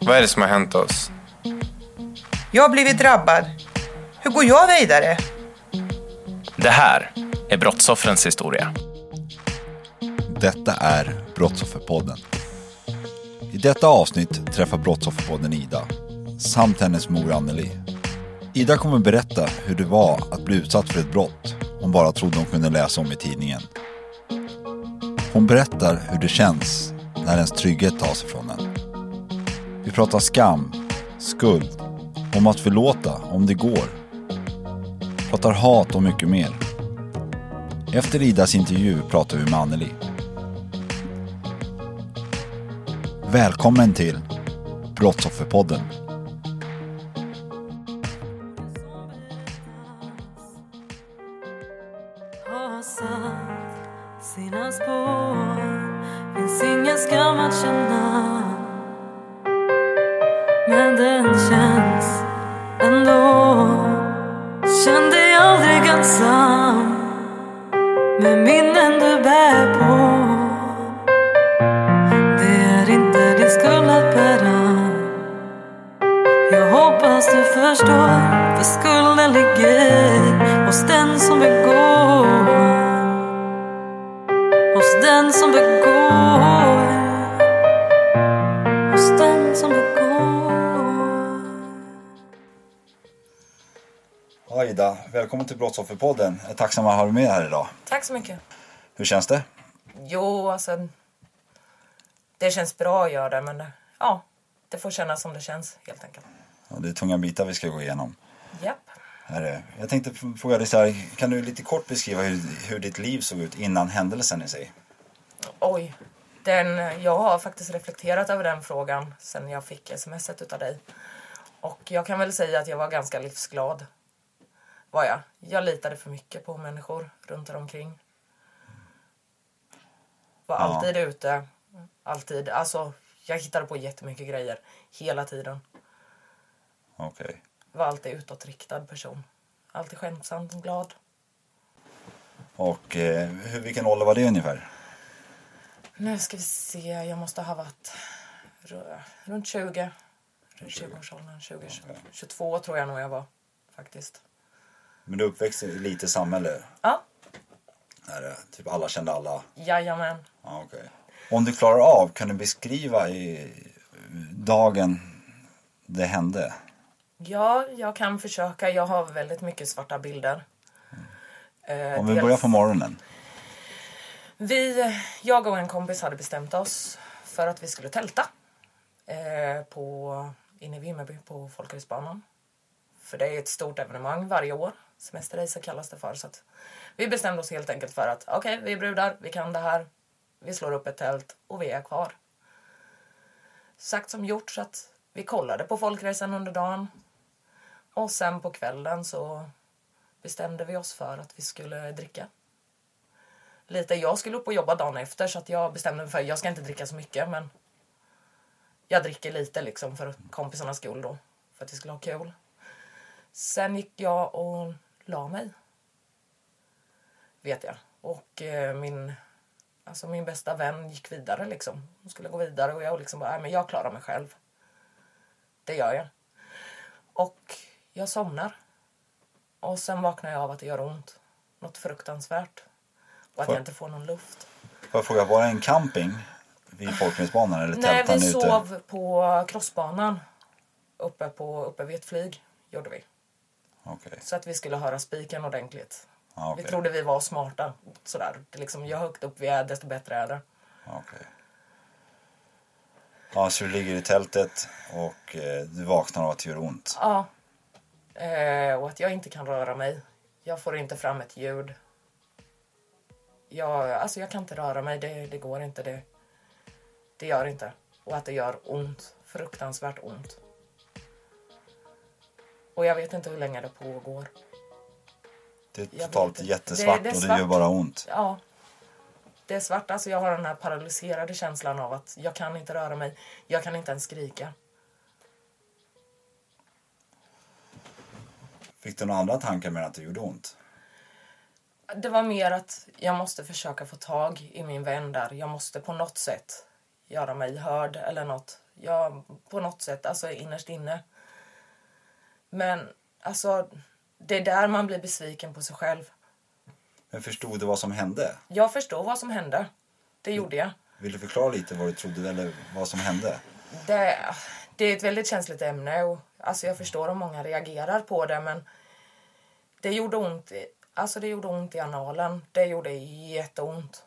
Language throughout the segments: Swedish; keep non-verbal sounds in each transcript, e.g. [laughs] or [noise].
Vad är det som har hänt oss? Jag har blivit drabbad. Hur går jag vidare? Det här är brottsoffrens historia. Detta är Brottsofferpodden. I detta avsnitt träffar Brottsofferpodden Ida samt hennes mor Anneli. Ida kommer berätta hur det var att bli utsatt för ett brott hon bara trodde hon kunde läsa om i tidningen. Hon berättar hur det känns när ens trygghet tas ifrån en. Vi pratar skam, skuld, om att förlåta om det går. Pratar hat och mycket mer. Efter Idas intervju pratar vi med Anneli. Välkommen till Brottsofferpodden. har satt sina spår Finns ingen skam att känna ändå Känn dig aldrig ensam Med minnen du bär på. Det är inte din skuld att bära. Jag hoppas du förstår För skulden ligger hos den som vill välkommen till Brottsofferpodden. Jag är tacksam att ha dig med här idag. Tack så mycket. Hur känns det? Jo, alltså. Det känns bra att göra det, men ja, det får kännas som det känns helt enkelt. Ja, det är tunga bitar vi ska gå igenom. Japp. Är. Jag tänkte fråga dig så här, kan du lite kort beskriva hur, hur ditt liv såg ut innan händelsen i sig? Oj. Den, jag har faktiskt reflekterat över den frågan sen jag fick smset utav dig. Och jag kan väl säga att jag var ganska livsglad. Var jag. Jag litade för mycket på människor runt omkring. Var Ja. alltid ute. Alltid. Alltså, jag hittade på jättemycket grejer. Hela tiden. Okej. Var alltid utåtriktad person. Alltid skämtsam och glad. Och eh, vilken ålder var det ungefär? Nu ska vi se. Jag måste ha varit ru- runt 20. Runt 20-årsåldern. 20, 22 tror jag nog jag var faktiskt. Men du är uppväxt i ett litet samhälle? Ja, Där eh, typ alla kände alla? jajamän. Ja, okej. Om du klarar av, kan du beskriva i dagen det hände? Ja, jag kan försöka. Jag har väldigt mycket svarta bilder. Eh, Om vi dels- börjar på morgonen. Vi, jag och en kompis hade bestämt oss för att vi skulle tälta. Eh, på, inne i Vimmerby på Folkhöjsbanan. För det är ett stort evenemang varje år. Semesterresa kallas det för. Så att vi bestämde oss helt enkelt för att okej, vi är brudar, vi kan det här. Vi slår upp ett tält och vi är kvar. Sagt som gjort så att vi kollade på folkresan under dagen. Och sen på kvällen så bestämde vi oss för att vi skulle dricka lite. Jag skulle upp och jobba dagen efter så att jag bestämde mig för att jag ska inte dricka så mycket men jag dricker lite liksom för kompisarnas skull då. För att vi skulle ha kul. Sen gick jag och la mig. Vet jag. Och eh, min, alltså min bästa vän gick vidare liksom. Hon skulle gå vidare och jag liksom bara, "Nej, men jag klarar mig själv. Det gör jag. Och jag somnar. Och sen vaknar jag av att det gör ont. Något fruktansvärt. Och att Får- jag inte får någon luft. Får jag fråga, var det en camping vid Folknäsbanan eller Nej, vi ute? sov på crossbanan. Uppe, på, uppe vid ett flyg gjorde vi. Okej. Så att vi skulle höra spiken ordentligt. Ja, okej. Vi trodde vi var smarta. Sådär. Det liksom, ju högt upp vi är desto bättre är det. Okej. Ja, så du ligger i tältet och eh, du vaknar av att det gör ont. Ja. Eh, och att jag inte kan röra mig. Jag får inte fram ett ljud. Jag, alltså jag kan inte röra mig. Det, det går inte. Det, det gör inte. Och att det gör ont. Fruktansvärt ont. Och jag vet inte hur länge det pågår. Det är Jag totalt jättesvart Det- det är och det gör bara ont. Ja. Det är svart. Alltså jag har den här paralyserade känslan av att jag kan inte röra mig. Jag kan inte ens skrika. Fick du några andra tankar med att det gjorde ont? Det var mer att jag måste försöka få tag i min vän där. Jag måste på något sätt göra mig hörd eller något. Jag, på något sätt, alltså innerst inne. Men alltså, det är där man blir besviken på sig själv. Men förstod du vad som hände? Jag förstår vad som hände. Det gjorde jag. Vill du förklara lite vad du trodde eller vad som hände? Det, det är ett väldigt känsligt ämne och alltså jag förstår om många reagerar på det men det gjorde ont, i- alltså det gjorde ont i analen. Det gjorde jätteont.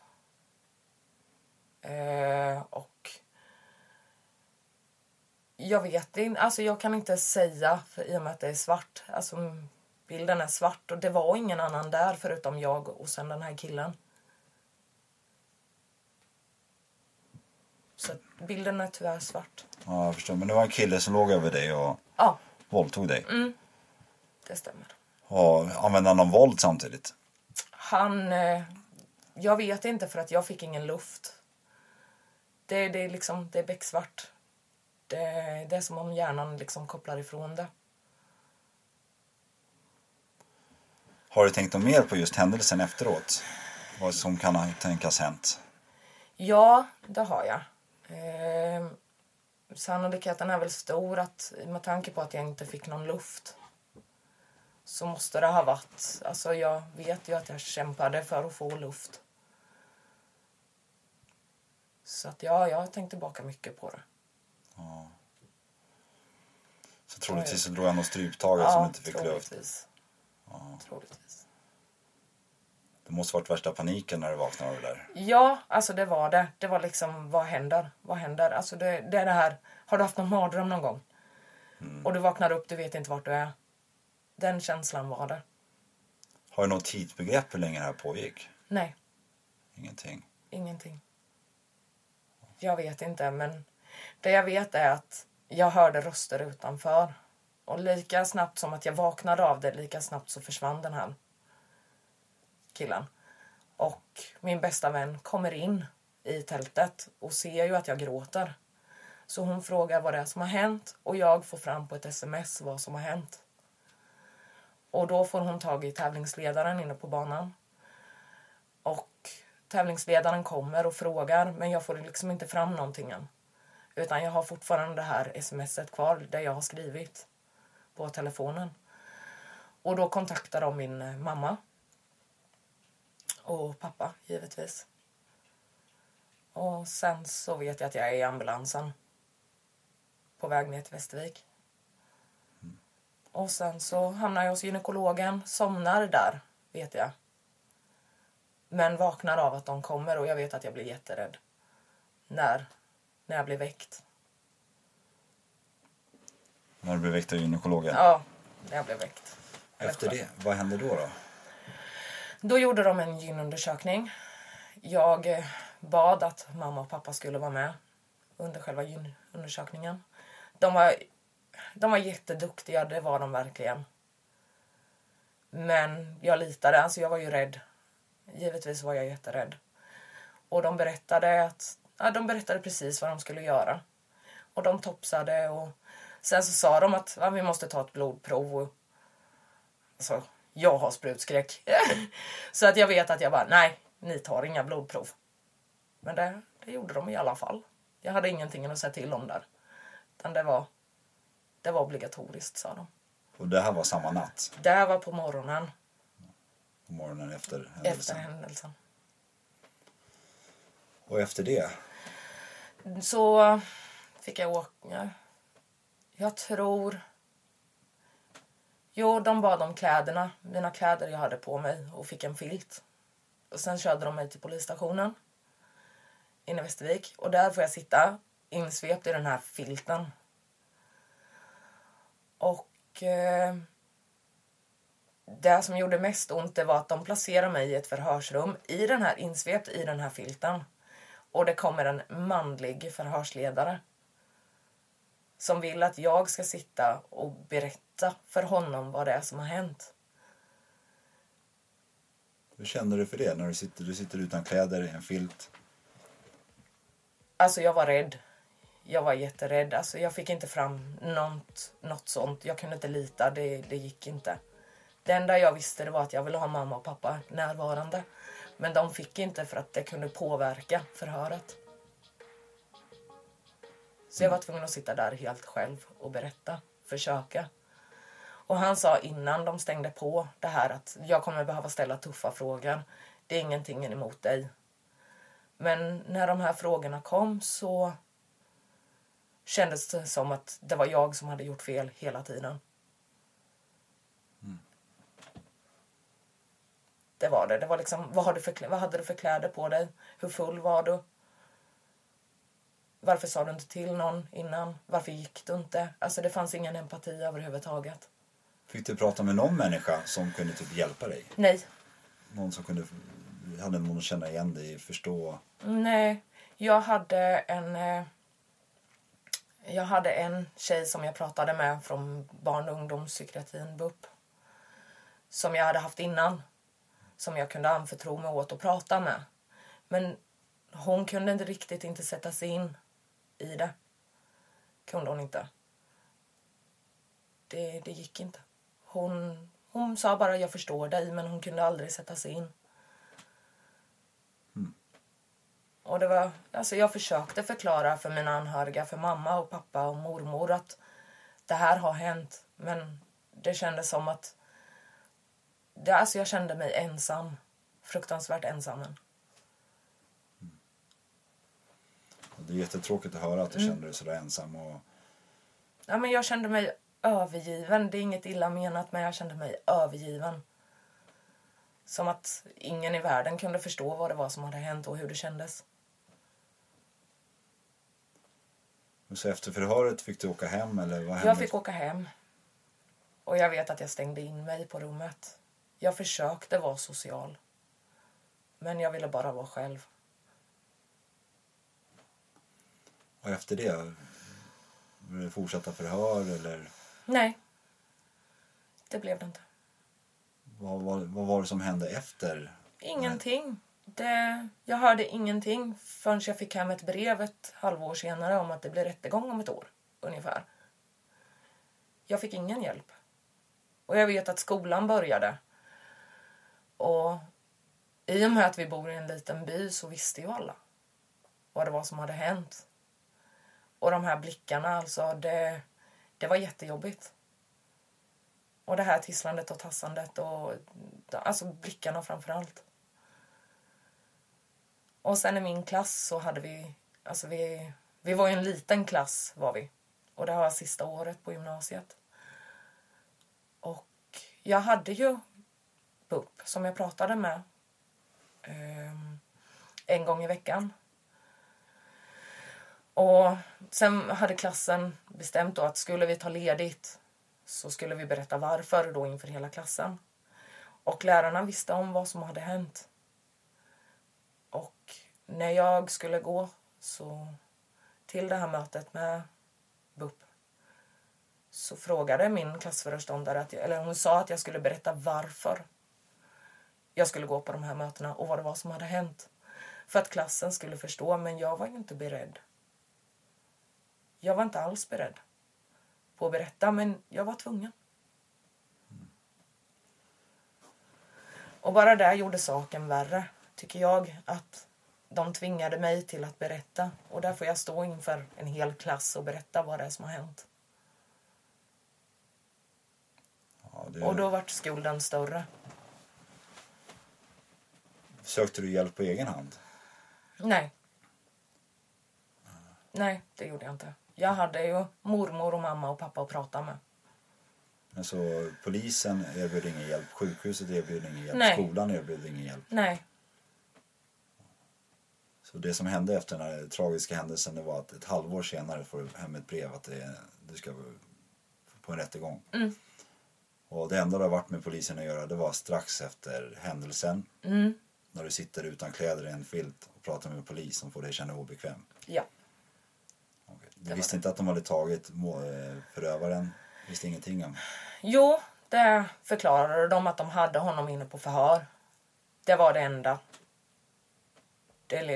Eh, och jag vet inte, alltså jag kan inte säga i och med att det är svart. Alltså bilden är svart och det var ingen annan där förutom jag och sen den här killen. Så bilden är tyvärr svart. Ja, jag förstår. Men det var en kille som låg över dig och Ja, våldtog dig. det stämmer. Och använde han någon våld samtidigt? Han... Eh, jag vet inte för att jag fick ingen luft. Det, det är liksom, det är becksvart. Det, det är som om hjärnan liksom kopplar ifrån det. Har du tänkt något mer på just händelsen efteråt? Vad som kan ha tänkas hänt? Ja, det har jag. Eh, sannolikheten är väl stor att med tanke på att jag inte fick någon luft så måste det ha varit... Alltså jag vet ju att jag kämpade för att få luft. Så att ja, jag har tänkt tillbaka mycket på det. Så troligtvis så drog han något stryptag som inte fick luft. troligtvis. Troligtvis. Det måste varit värsta paniken när du vaknade av det där. Ja, alltså det var det. Det var liksom, vad händer? Vad händer? Alltså det, det är det här, har du haft någon mardröm någon gång? Och du vaknar upp, du vet inte vart du är. Den känslan var det. Har du något tidsbegrepp hur länge det här pågick? Nej, Ingenting. ingenting. Jag vet inte, men det jag vet är att jag hörde röster utanför. Och lika snabbt som att jag vaknade av det, lika snabbt så försvann den här killen. Och min bästa vän kommer in i tältet och ser ju att jag gråter. Så hon frågar vad det är som har hänt och jag får fram på ett sms vad som har hänt. Och då får hon tag i tävlingsledaren inne på banan. Och tävlingsledaren kommer och frågar men jag får liksom inte fram någonting än. Utan jag har fortfarande det här smset kvar där jag har skrivit på telefonen. Och då kontaktar de min eh, mamma. Och pappa, givetvis. Och sen så vet jag att jag är i ambulansen. På väg ner till Västervik. Och sen så hamnar jag hos gynekologen, somnar där, vet jag. Men vaknar av att de kommer och jag vet att jag blir jätterädd. När, när jag blir väckt. När du blev väckt av gynekologen? Ja, när jag blev väckt. Efter det, vad hände då? då? Då gjorde de en gynundersökning. Jag eh, bad att mamma och pappa skulle vara med under själva gynundersökningen. De var, de var jätteduktiga, det var de verkligen. Men jag litade, alltså jag var ju rädd. Givetvis var jag jätterädd. Och de berättade att ja, de berättade precis vad de skulle göra. Och de topsade och sen så sa de att ja, vi måste ta ett blodprov. Och, alltså, jag har sprutskräck. [laughs] så att jag vet att jag bara, nej, ni tar inga blodprov. Men det, det gjorde de i alla fall. Jag hade ingenting att säga till om där. Utan det var, det var obligatoriskt, sa de. Och det här var samma natt? Det här var på morgonen På morgonen efter efter händelsen? händelsen. Och efter det? Så fick jag åka. Jag tror... Jo, de bad om kläderna, mina kläder jag hade på mig och fick en filt. Och sen körde de mig till polisstationen inne i Västervik och där får jag sitta insvept i den här filten. Och eh, det som gjorde mest ont det var att de placerade mig i ett förhörsrum i den här insvept i den här filten. Och det kommer en manlig förhörsledare som vill att jag ska sitta och berätta för honom vad det är som har hänt. Hur känner du för det när du sitter, du sitter utan kläder i en filt? Alltså jag var rädd. Jag var jätterädd. Alltså jag fick inte fram något, något sånt. Jag kunde inte lita. Det, det gick inte. Det enda jag visste var att jag ville ha mamma och pappa närvarande. Men de fick inte för att det kunde påverka förhöret. Så jag var tvungen att sitta där helt själv och berätta, försöka. Och han sa innan de stängde på det här att jag kommer behöva ställa tuffa frågor. Det är ingenting emot dig. Men när de här frågorna kom så kändes det som att det var jag som hade gjort fel hela tiden. Det var det. Det var liksom, vad, har du för, vad hade du för kläder på dig? Hur full var du? Varför sa du inte till någon innan? Varför gick du inte? Alltså det fanns ingen empati överhuvudtaget. Fick du prata med någon människa som kunde typ hjälpa dig? Nej. Någon som kunde, hade någon att känna igen dig, förstå? Nej. Jag hade en... eh, Jag hade en tjej som jag pratade med från barn och ungdomspsykiatrin, BUP. Som jag hade haft innan. Som jag kunde anförtro mig åt och prata med. Men hon kunde inte riktigt inte sätta sig in i det. Kunde hon inte. Det, det gick inte. Hon, hon sa bara jag förstår dig men hon kunde aldrig sätta sig in. Och det var, alltså jag försökte förklara för mina anhöriga, för mamma och pappa och mormor att det här har hänt. Men det kändes som att... Det, alltså jag kände mig ensam. Fruktansvärt ensam. Det är jättetråkigt att höra att du kände dig sådär ensam. Och, Ja, men jag kände mig övergiven. Det är inget illa menat, men jag kände mig övergiven. Som att ingen i världen kunde förstå vad det var som hade hänt och hur det kändes. så efter förhöret fick du åka hem eller vad hände? Jag fick åka hem. Och jag vet att jag stängde in mig på rummet. Jag försökte vara social. Men jag ville bara vara själv. Och efter det? Blev det fortsatta förhör eller Nej. Det blev det inte. vad, vad, vad var det som hände efter? Ingenting. Det, jag hörde ingenting förrän jag fick hem ett brev ett halvår senare om att det blir rättegång om ett år. Ungefär. Jag fick ingen hjälp. Och jag vet att skolan började. Och i och med att vi bor i en liten by så visste ju alla vad det var som hade hänt. Och de här blickarna, alltså, det, det var jättejobbigt. Och det här tisslandet och tassandet och alltså blickarna framför allt. Och sen i min klass så hade vi, alltså vi, vi var ju en liten klass var vi. Och det var sista året på gymnasiet. Och jag hade ju BUP som jag pratade med ehm, en gång i veckan. Och sen hade klassen bestämt då att skulle vi ta ledigt så skulle vi berätta varför då inför hela klassen. Och lärarna visste om vad som hade hänt. Och när jag skulle gå så till det här mötet med BUP så frågade min klassföreståndare, att jag, eller hon sa att jag skulle berätta varför jag skulle gå på de här mötena och vad det var som hade hänt. För att klassen skulle förstå, men jag var ju inte beredd. Jag var inte alls beredd på att berätta, men jag var tvungen. Och bara det gjorde saken värre, tycker jag. Att de tvingade mig till att berätta. Och där får jag stå inför en hel klass och berätta vad det är som har hänt. Ja, det, Och då vart skulden större. Sökte du hjälp på egen hand? Nej, Nej, det gjorde jag inte. Jag hade ju mormor och mamma och pappa att prata med. Alltså, polisen erbjöd ingen hjälp, sjukhuset erbjöd ingen hjälp, Nej. skolan erbjöd ingen hjälp. Nej, Så det som hände efter den här tragiska händelsen det var att ett halvår senare får du hem ett brev att det, du ska på en rättegång. Mm. Och det enda det har varit med polisen att göra det var strax efter händelsen. Mm. När du sitter utan kläder i en filt och pratar med en polis som får dig känna dig obekväm. ja. Okej. Du visste inte att de hade tagit eh, förövaren? Visste ingenting om? Jo, det förklarade de att de hade honom inne på förhör. Det var det enda.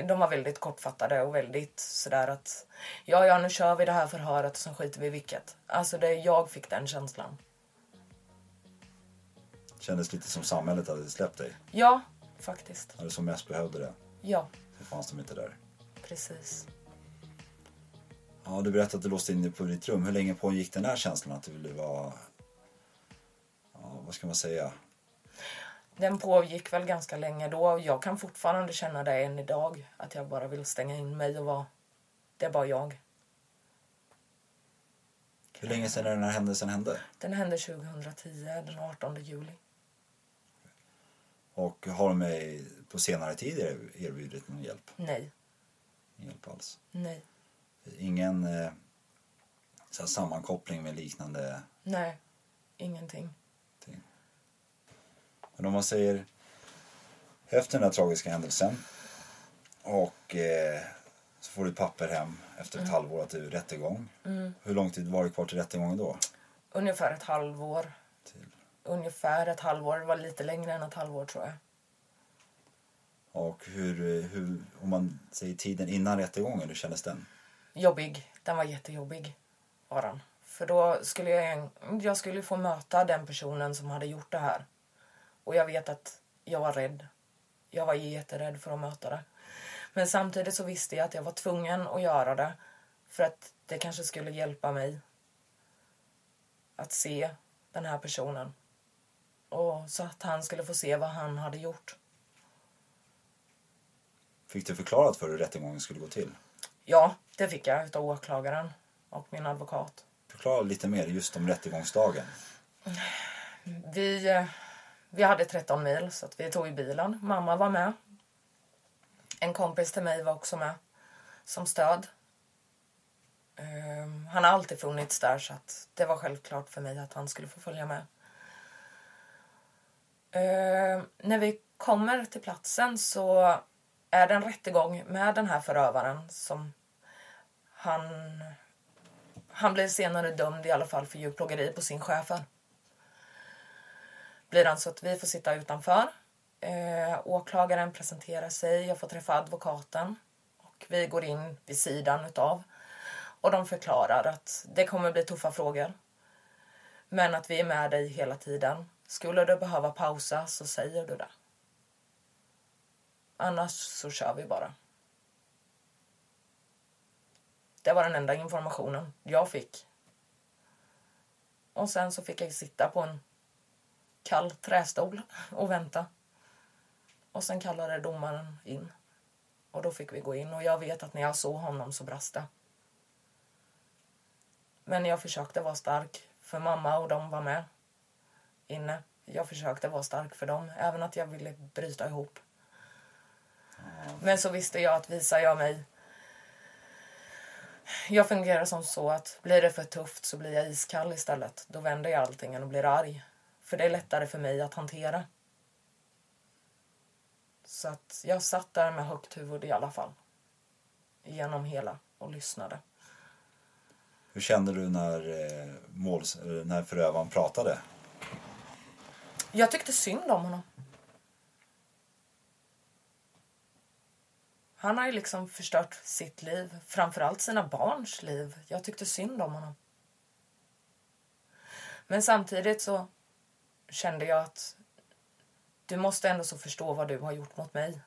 De var väldigt kortfattade och väldigt sådär att ja, ja, nu kör vi det här förhöret och sen skiter vi i vilket. Alltså, det, jag fick den känslan. Kändes lite som samhället hade släppt dig. Ja, faktiskt. När du som mest behövde det. Ja, Så fanns de inte där. precis. Ja, du berättade att du låste in dig på ditt rum. Hur länge pågick den här känslan att du ville vara... Ja, vad ska man säga? Den pågick väl ganska länge då och jag kan fortfarande känna det än idag. Att jag bara vill stänga in mig och vara... Det är bara jag. Hur länge sedan är den här händelsen hände? Den hände 2010, den 18 juli. Och har de mig på senare tid erbjudit någon hjälp? Nej, Ingen hjälp alls. nej, Ingen eh, så här sammankoppling med liknande nej. Ingenting. ting. Men om man säger efter den här tragiska händelsen och eh, så får du ett papper hem efter ett halvår att du är rättegång. Hur lång tid var det kvar till rättegången då? Ungefär ett halvår. Till. Ungefär ett halvår. Det var lite längre än ett halvår tror jag. Och hur, hur, om man säger tiden innan rättegången, hur kändes den? Jobbig. Den var jättejobbig. Var den. För då skulle jag, jag skulle få möta den personen som hade gjort det här. Och jag vet att jag var rädd. Jag var jätterädd för att möta det. Men samtidigt så visste jag att jag var tvungen att göra det. För att det kanske skulle hjälpa mig att se den här personen. Och så att han skulle få se vad han hade gjort. Fick du förklarat för hur rättegången skulle gå till? Ja, det fick jag utav åklagaren och min advokat. Förklara lite mer just om rättegångsdagen. Vi, eh, vi hade 13 mil så vi tog i bilen. Mamma var med. En kompis till mig var också med som stöd. Ehm, Han har alltid funnits där så att det var självklart för mig att han skulle få följa med. Ehm, När vi kommer till platsen så är det en rättegång med den här förövaren som han han blir senare dömd i alla fall för djurplågeri på sin chefer. Blir han så att vi får sitta utanför. Eh, åklagaren presenterar sig, jag får träffa advokaten och vi går in vid sidan utav. Och de förklarar att det kommer bli tuffa frågor. Men att vi är med dig hela tiden. Skulle du behöva pausa så säger du det. Annars så kör vi bara. Det var den enda informationen jag fick. Och sen så fick jag sitta på en kall trästol och vänta. Och sen kallade domaren in. Och då fick vi gå in och jag vet att när jag såg honom så brast det. Men jag försökte vara stark för mamma och de var med inne. Jag försökte vara stark för dem, även att jag ville bryta ihop. Men så visste jag att visar jag mig jag fungerar som så att blir det för tufft så blir jag iskall istället. Då vänder jag allting och blir arg. För det är lättare för mig att hantera. Så att jag satt där med högt huvud i alla fall. Genom hela och lyssnade. Hur kände du när, eh, måls, när förövaren pratade? Jag tyckte synd om honom. Han har ju liksom förstört sitt liv, framförallt sina barns liv. Jag tyckte synd om honom. Men samtidigt så kände jag att du måste ändå så förstå vad du har gjort mot mig.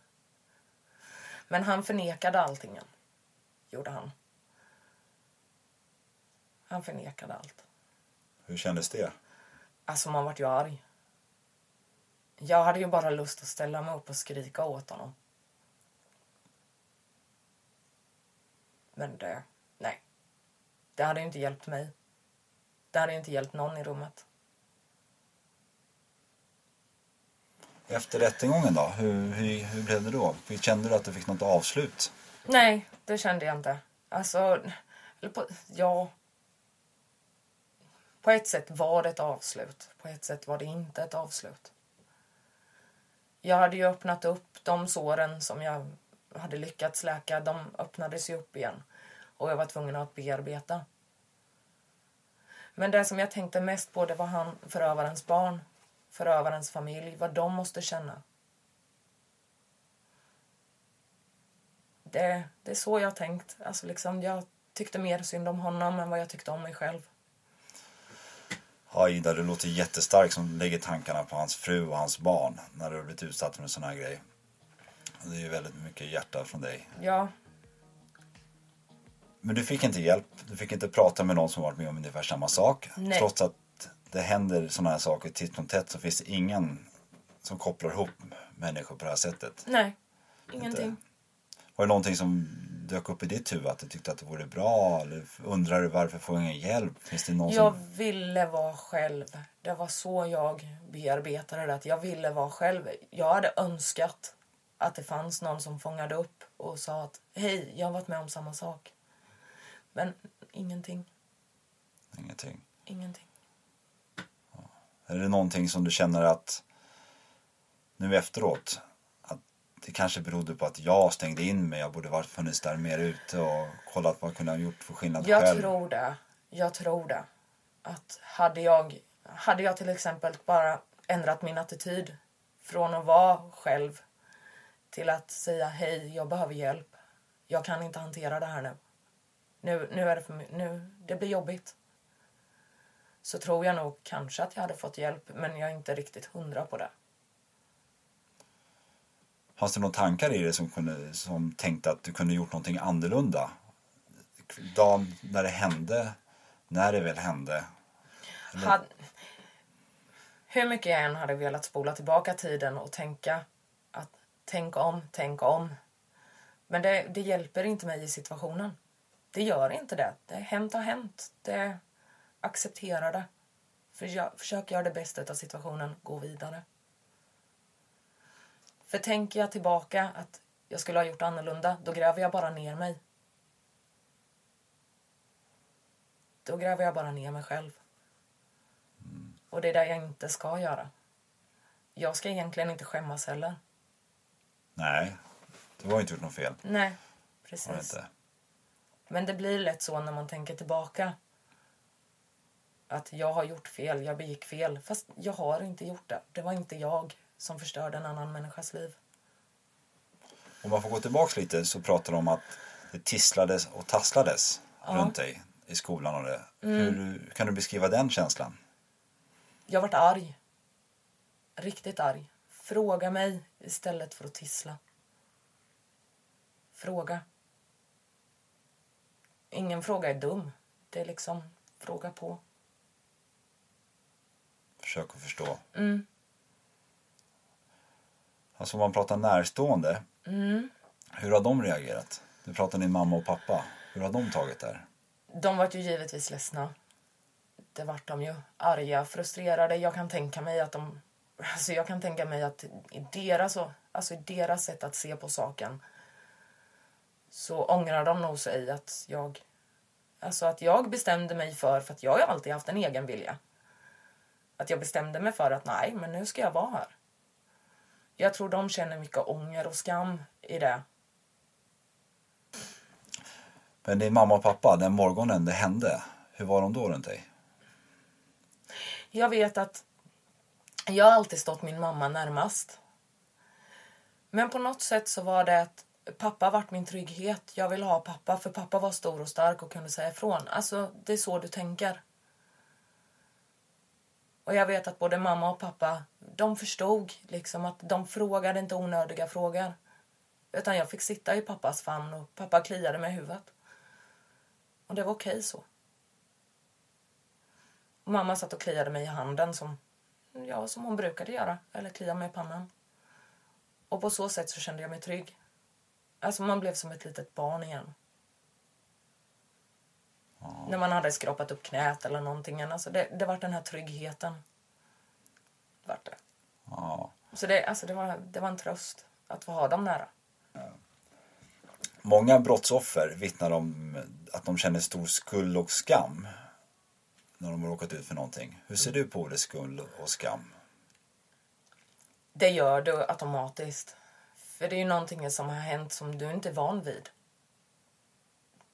Men han förnekade allting. Gjorde han. Han förnekade allt. Hur kändes det? Alltså man vart ju arg. Jag hade ju bara lust att ställa mig upp och skrika åt honom. Men det, Det hade ju inte hjälpt mig. Det hade ju inte hjälpt någon i rummet. Efter rättegången då, hur, hur, hur blev det då? Kände du att du fick något avslut? Nej, det kände jag inte. Alltså, eller på, ja. På ett sätt var det ett avslut. På ett sätt var det inte ett avslut. Jag hade ju öppnat upp de såren som jag hade lyckats läka. De öppnades ju upp igen. Och jag var tvungen att bearbeta. Men det som jag tänkte mest på det var han, förövarens barn, förövarens familj, vad de måste känna. Det, det är så jag har tänkt. Alltså liksom, jag tyckte mer synd om honom än vad jag tyckte om mig själv. Ja, Ida, du låter jättestark som lägger tankarna på hans fru och hans barn när du har blivit utsatt för en sån här grej. Det är ju väldigt mycket hjärta från dig. Ja, Men du fick inte hjälp. Du fick inte prata med någon som varit med om ungefär samma sak. Nej. Trots att det händer såna här saker titt som tätt så finns det ingen som kopplar ihop människor på det här sättet. nej, ingenting. Var det någonting som dök upp i ditt huvud? Att du tyckte att det vore bra? Eller undrar du varför får jag ingen hjälp? Finns det någon Jag som... ville vara själv. Det var så jag bearbetade det. Att jag ville vara själv. Jag hade önskat att det fanns någon som fångade upp och sa att hej, jag har varit med om samma sak. Men ingenting. Ingenting. Ingenting. Är det någonting som du känner att nu efteråt det kanske berodde på att jag stängde in mig. Jag borde varit funnits där mer ute och kollat vad jag kunde ha gjort för skillnad Jag själv. tror det. Jag tror det. Att hade jag, hade jag till exempel bara ändrat min attityd från att vara själv till att säga hej, jag behöver hjälp. Jag kan inte hantera det här nu. Nu, nu är det för my- nu, det blir jobbigt. Så tror jag nog kanske att jag hade fått hjälp, men jag är inte riktigt hundra på det. Fanns det några tankar i det som, kunde, som tänkte att du kunde gjort någonting annorlunda? Dagen när det hände, när det väl hände. Had, hur mycket jag än hade velat spola tillbaka tiden och tänka att tänk om, tänk om. Men det, det hjälper inte mig i situationen. Det gör inte det. Det har hänt har hänt. Det accepterar det. För jag, försök göra det bästa av situationen, gå vidare. För tänker jag tillbaka att jag skulle ha gjort annorlunda, då gräver jag bara ner mig. Då gräver jag bara ner mig själv. Och det är det jag inte ska göra. Jag ska egentligen inte skämmas heller. Nej, du har inte gjort något fel. Nej, precis. Men det blir lätt så när man tänker tillbaka. Att jag har gjort fel, jag begick fel. Fast jag har inte gjort det. Det var inte jag som förstörde en annan människas liv. Om man får gå tillbaks lite så pratar de om att det tisslades och tasslades runt dig i skolan och det. Mm. Hur kan du beskriva den känslan? Jag vart arg. Riktigt arg. Fråga mig istället för att tissla. Fråga. Ingen fråga är dum. Det är liksom fråga på. Försök att förstå. Mm. Alltså om man pratar närstående. Mm. Hur har de reagerat? Du pratar din mamma och pappa. Hur har de tagit det här? De vart ju givetvis ledsna. Det vart de ju. Arga, frustrerade. Jag kan tänka mig att de... Alltså jag kan tänka mig att i deras, alltså i deras sätt att se på saken så ångrar de nog sig att jag... Alltså att jag bestämde mig för, för att jag har alltid haft en egen vilja. Att jag bestämde mig för att nej, men nu ska jag vara här. Jag tror de känner mycket ånger och skam i det. Men din mamma och pappa, den morgonen det hände. Hur var de då runt dig? Jag vet att jag har alltid stått min mamma närmast. Men på något sätt så var det att pappa vart min trygghet. Jag ville ha pappa för pappa var stor och stark och kunde säga ifrån. Alltså, det är så du tänker. Och jag vet att både mamma och pappa, de förstod liksom att de frågade inte onödiga frågor. Utan jag fick sitta i pappas famn och pappa kliade mig i huvudet. Och det var okej så. Och mamma satt och kliade mig i handen som, ja, som hon brukade göra. Eller klia mig i pannan. Och på så sätt så kände jag mig trygg. Alltså man blev som ett litet barn igen. När man hade skrapat upp knät eller någonting. Alltså det, det var den här tryggheten. Det Vart det. Ja. Så det, alltså det, var, det var en tröst att få ha dem nära. Många brottsoffer vittnar om att de känner stor skuld och skam när de har råkat ut för någonting. Hur ser du på det skuld och skam? Det gör du automatiskt. För det är ju någonting som har hänt som du inte är van vid.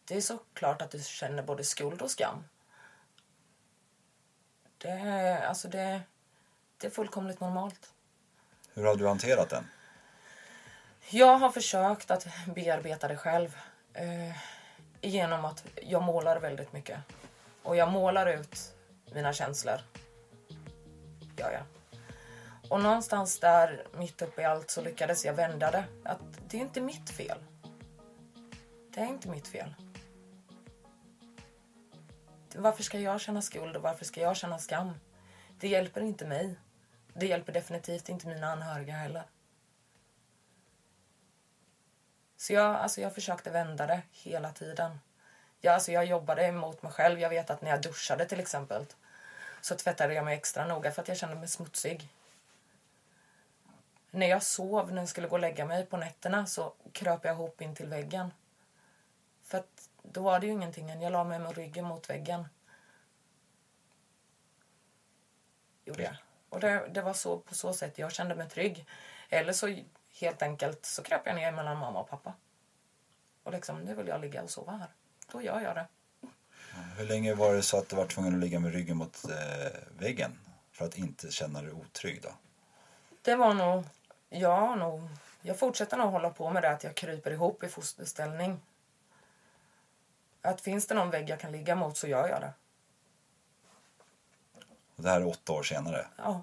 Det är såklart att du känner både skuld och skam. Det, är- alltså det, det är fullkomligt normalt. Hur har du hanterat den? Jag har försökt att bearbeta det själv. Eh, genom att jag målar väldigt mycket. Och jag målar ut mina känslor. Gör jag. Och någonstans där, mitt uppe i allt, så lyckades jag vända det. Att det är inte mitt fel. Det är inte mitt fel. Varför ska jag känna skuld och varför ska jag känna skam? Det hjälper inte mig. Det hjälper definitivt inte mina anhöriga heller. Så jag, alltså jag försökte vända det hela tiden. Jag, alltså jag jobbade emot mig själv. Jag vet att när jag duschade till exempel så tvättade jag mig extra noga för att jag kände mig smutsig. När jag sov, när jag skulle gå och lägga mig på nätterna så kröp jag ihop in till väggen. För att då var det ju ingenting. än. Jag la mig med ryggen mot väggen. Gjorde jag. Och det, det var så på så sätt jag kände mig trygg. Eller så helt enkelt så kröp jag ner mellan mamma och pappa. Och liksom, nu vill jag ligga och sova här. Då gör jag det. Hur länge var det så att du var tvungen att ligga med ryggen mot eh, väggen för att inte känna dig otrygg då? Det var nog, ja nog, jag fortsätter nog hålla på med det att jag kryper ihop i fosterställning. Att finns det någon vägg jag kan ligga mot så gör jag det. Och det här är åtta år senare. Ja,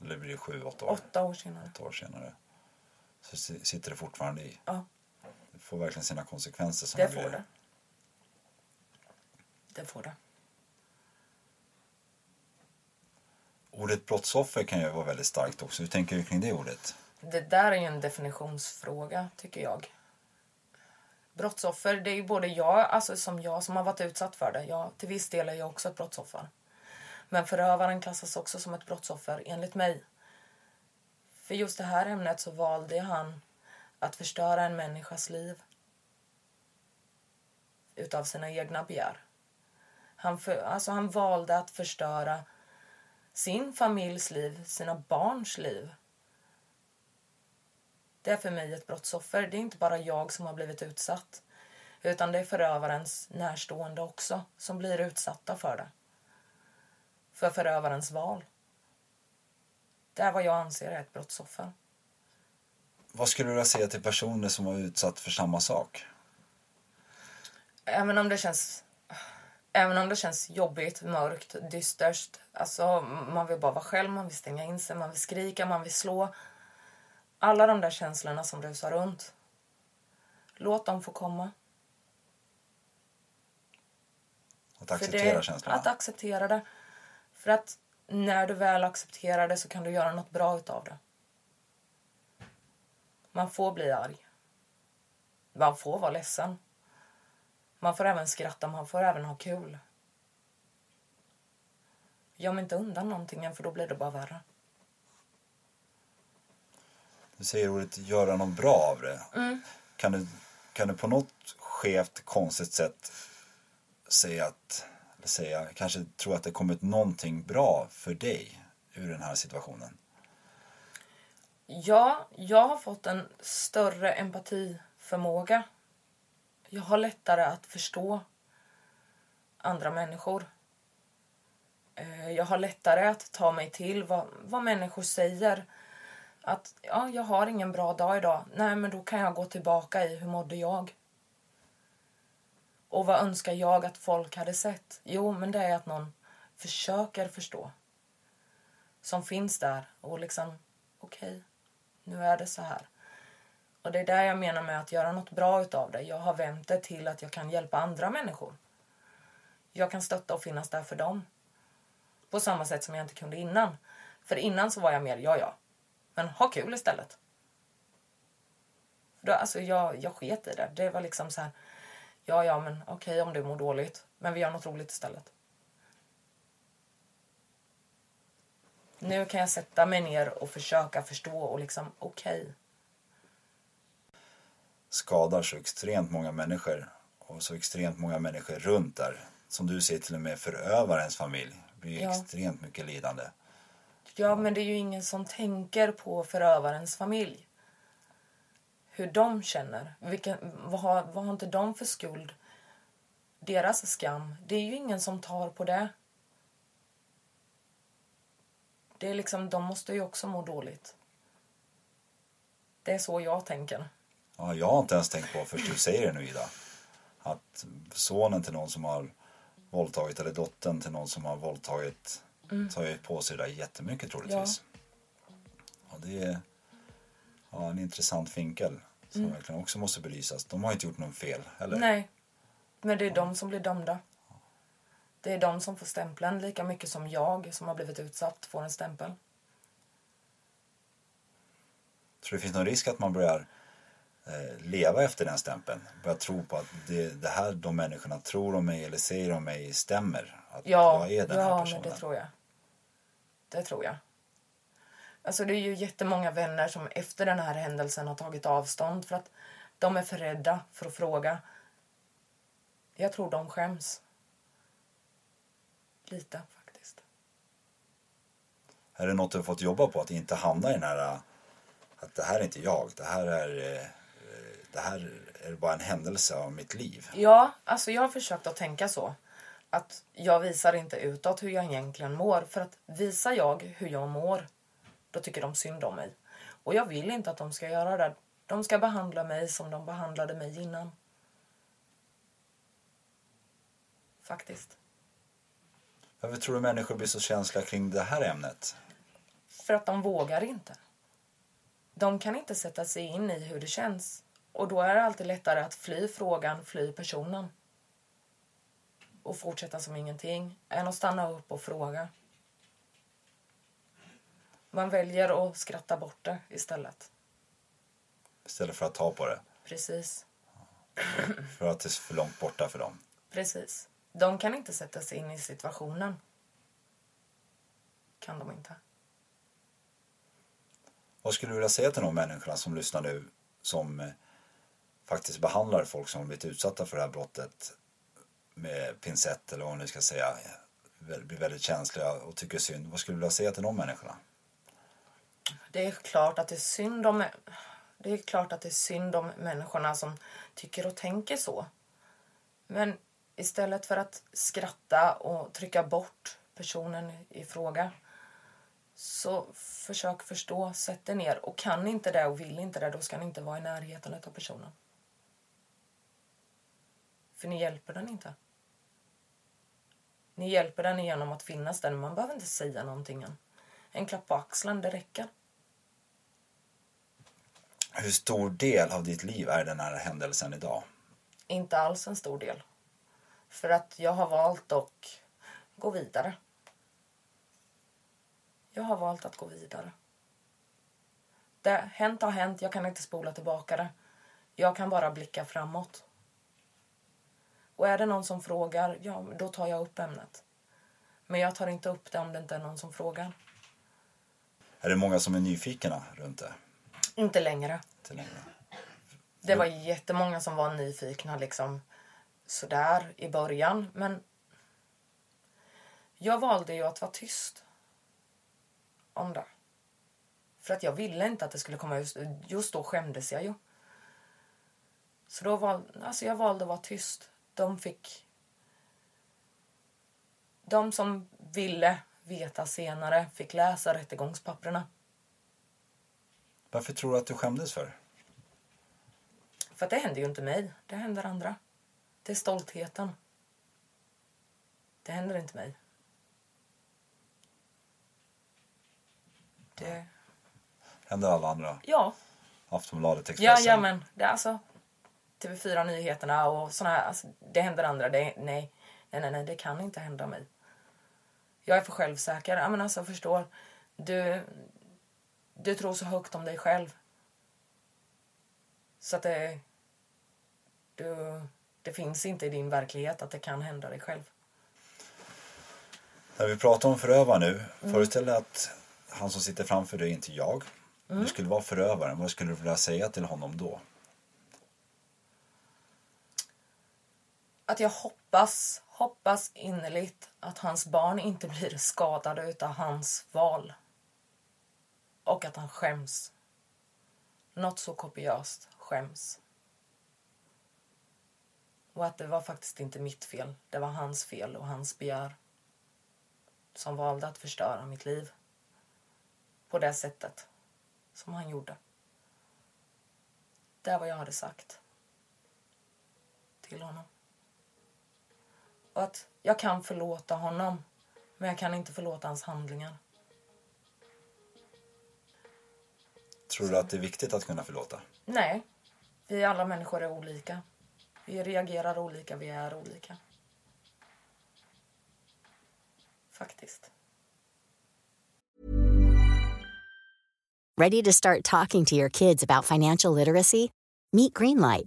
Eller blir det sju, åtta år? åtta år senare. Åtta år senare. Så si- sitter det fortfarande i. Ja, Det får verkligen sina konsekvenser. det såna får det. Det får det. Ordet brottsoffer kan ju vara väldigt starkt också. Hur tänker du kring det ordet? Det där är ju en definitionsfråga, tycker jag. Brottsoffer, det är ju både jag, alltså som jag som har varit utsatt för det. Jag, till viss del är jag också ett brottsoffer. Men förövaren klassas också som ett brottsoffer, enligt mig. För just det här ämnet så valde han att förstöra en människas liv utav sina egna begär. Han, för, alltså han valde att förstöra sin familjs liv, sina barns liv. Det är för mig ett brottsoffer. Det är inte bara jag som har blivit utsatt. Utan det är förövarens närstående också som blir utsatta för det. För förövarens val. Det är vad jag anser är ett brottsoffer. Vad skulle du vilja säga till personer som var utsatt för samma sak? Även om det känns Även om det känns jobbigt, mörkt, dystert. Alltså, man vill bara vara själv, man vill stänga in sig, man vill skrika, man vill slå. Alla de där känslorna som rusar runt. Låt dem få komma. Att acceptera det, känslorna? Att acceptera det. För att när du väl accepterar det så kan du göra något bra utav det. Man får bli arg. Man får vara ledsen. Man får även skratta, man får även ha kul. Göm inte undan någonting för då blir det bara värre. Du säger ordet göra något bra av det. Mm. Kan, du, kan du på något skevt, konstigt sätt säga att, eller säga, kanske tro att det kommit någonting bra för dig ur den här situationen? Ja, jag har fått en större empatiförmåga. Jag har lättare att förstå andra människor. Eh, Jag har lättare att ta mig till vad, vad människor säger. Att ja, jag har ingen bra dag idag. Nej, men då kan jag gå tillbaka i hur mådde jag? Och vad önskar jag att folk hade sett? Jo, men det är att någon försöker förstå. Som finns där och liksom, okej, nu är det så här. Och det är där jag menar med att göra något bra utav det. Jag har vänt det till att jag kan hjälpa andra människor. Jag kan stötta och finnas där för dem. På samma sätt som jag inte kunde innan. För innan så var jag mer, ja ja. Men ha kul istället. Då, alltså jag, jag sket i det. Det var liksom så här. Ja, ja, men okej om du mår dåligt. Men vi gör något roligt istället. Nu kan jag sätta mig ner och försöka förstå och liksom, okej. skadar så extremt många människor och så extremt många människor runt där. Som du säger till och med förövarens familj. Det blir Ja. extremt mycket lidande. Ja, men det är ju ingen som tänker på förövarens familj. Hur de känner. Vilka, vad, har, vad har inte de för skuld? Deras skam. Det är ju ingen som tar på det. Det är liksom, de måste ju också må dåligt. Det är så jag tänker. Ja, jag har inte ens tänkt på först du säger det nu Ida. Att sonen till någon som har våldtagit eller dottern till någon som har våldtagit tar ju på sig det där jättemycket troligtvis. Och det är ja, en intressant vinkel som verkligen också måste belysas. De har inte gjort något fel heller. Nej, men det är de som blir dömda. Det är de som får stämpeln lika mycket som jag som har blivit utsatt får en stämpel. Tror du det finns någon risk att man börjar leva efter den stämpeln? Börjar tro på att det, det här de människorna tror om mig eller säger om mig stämmer? Att Ja, jag är den här ja personen? men det tror jag. Det tror jag. Alltså det är ju jättemånga vänner som efter den här händelsen har tagit avstånd för att de är för rädda för att fråga. Jag tror de skäms. Lite faktiskt. Är det något du har fått jobba på? Att inte hamna i den här att det här är inte jag. Det här är, eh, det här är bara en händelse av mitt liv. Ja, alltså jag har försökt att tänka så. Att jag visar inte utåt hur jag egentligen mår. För att visar jag hur jag mår, då tycker de synd om mig. Och jag vill inte att de ska göra det. De ska behandla mig som de behandlade mig innan. Faktiskt. Varför tror du människor blir så känsliga kring det här ämnet? För att de vågar inte. De kan inte sätta sig in i hur det känns. Och då är det alltid lättare att fly frågan, fly personen. Och fortsätta som ingenting, än att stanna upp och fråga. Man väljer att skratta bort det istället. Istället för att ta på det. Precis. För att det är för långt borta för dem. Precis. De kan inte sätta sig in i situationen. Kan de inte. Vad skulle du vilja säga till de människorna som lyssnar nu som eh, faktiskt behandlar folk som blivit utsatta för det här brottet med pincett eller vad man nu ska säga blir väldigt känsliga och tycker synd. Vad skulle du vilja säga till de människorna? Det är klart att det är synd om det är klart att det är synd om människorna som tycker och tänker så. Men istället för att skratta och trycka bort personen i fråga så försök förstå, sätt dig ner. Och kan inte det och vill inte det, då ska ni inte vara i närheten av personen. För ni hjälper den inte. Ni hjälper den genom att finnas där. Man behöver inte säga någonting än. En klapp på axeln, det räcker. Hur stor del av ditt liv är den här händelsen idag? Inte alls en stor del. För att jag har valt att gå vidare. Jag har valt att gå vidare. Det hänt har hänt, jag kan inte spola tillbaka det. Jag kan bara blicka framåt. Och är det någon som frågar, ja, då tar jag upp ämnet. Men jag tar inte upp det om det inte är någon som frågar. Är det många som är nyfikna runt det? Inte längre. Inte längre. Det var jättemånga som var nyfikna liksom sådär i början. Men jag valde ju att vara tyst om det. För att jag ville inte att det skulle komma just, just då skämdes jag ju. Så då val, alltså jag valde att vara tyst. De fick... De som ville veta senare fick läsa rättegångspapperna. Varför tror du att du skämdes för? För att det händer ju inte mig. Det händer andra. Det är stoltheten. Det händer inte mig. Det... Händer alla andra? Ja. Aftonbladet, Expressen? ja men det är alltså TV4 Nyheterna och såna här. Alltså, det händer andra. Det, nej, nej, nej, nej, det kan inte hända mig. Jag är för självsäker. Ja, men alltså förstår. Du, du tror så högt om dig själv. Så att det... Du, Det finns inte i din verklighet att det kan hända dig själv. När vi pratar om förövare nu, föreställ dig att han som sitter framför dig är inte jag. Du skulle vara förövaren, vad skulle du vilja säga till honom då? Att jag hoppas, hoppas innerligt att hans barn inte blir skadade utav hans val. Och att han skäms. Något så kopiöst skäms. Och att det var faktiskt inte mitt fel. Det var hans fel och hans begär. Som valde att förstöra mitt liv. På det sättet som han gjorde. Det är vad jag hade sagt. Till honom. Och att jag kan förlåta honom. Men jag kan inte förlåta hans handlingar. Tror du att det är viktigt att kunna förlåta? Nej. Vi alla människor är olika. Vi reagerar olika, vi är olika. Faktiskt. Ready to start talking to your kids about financial literacy? Meet Greenlight,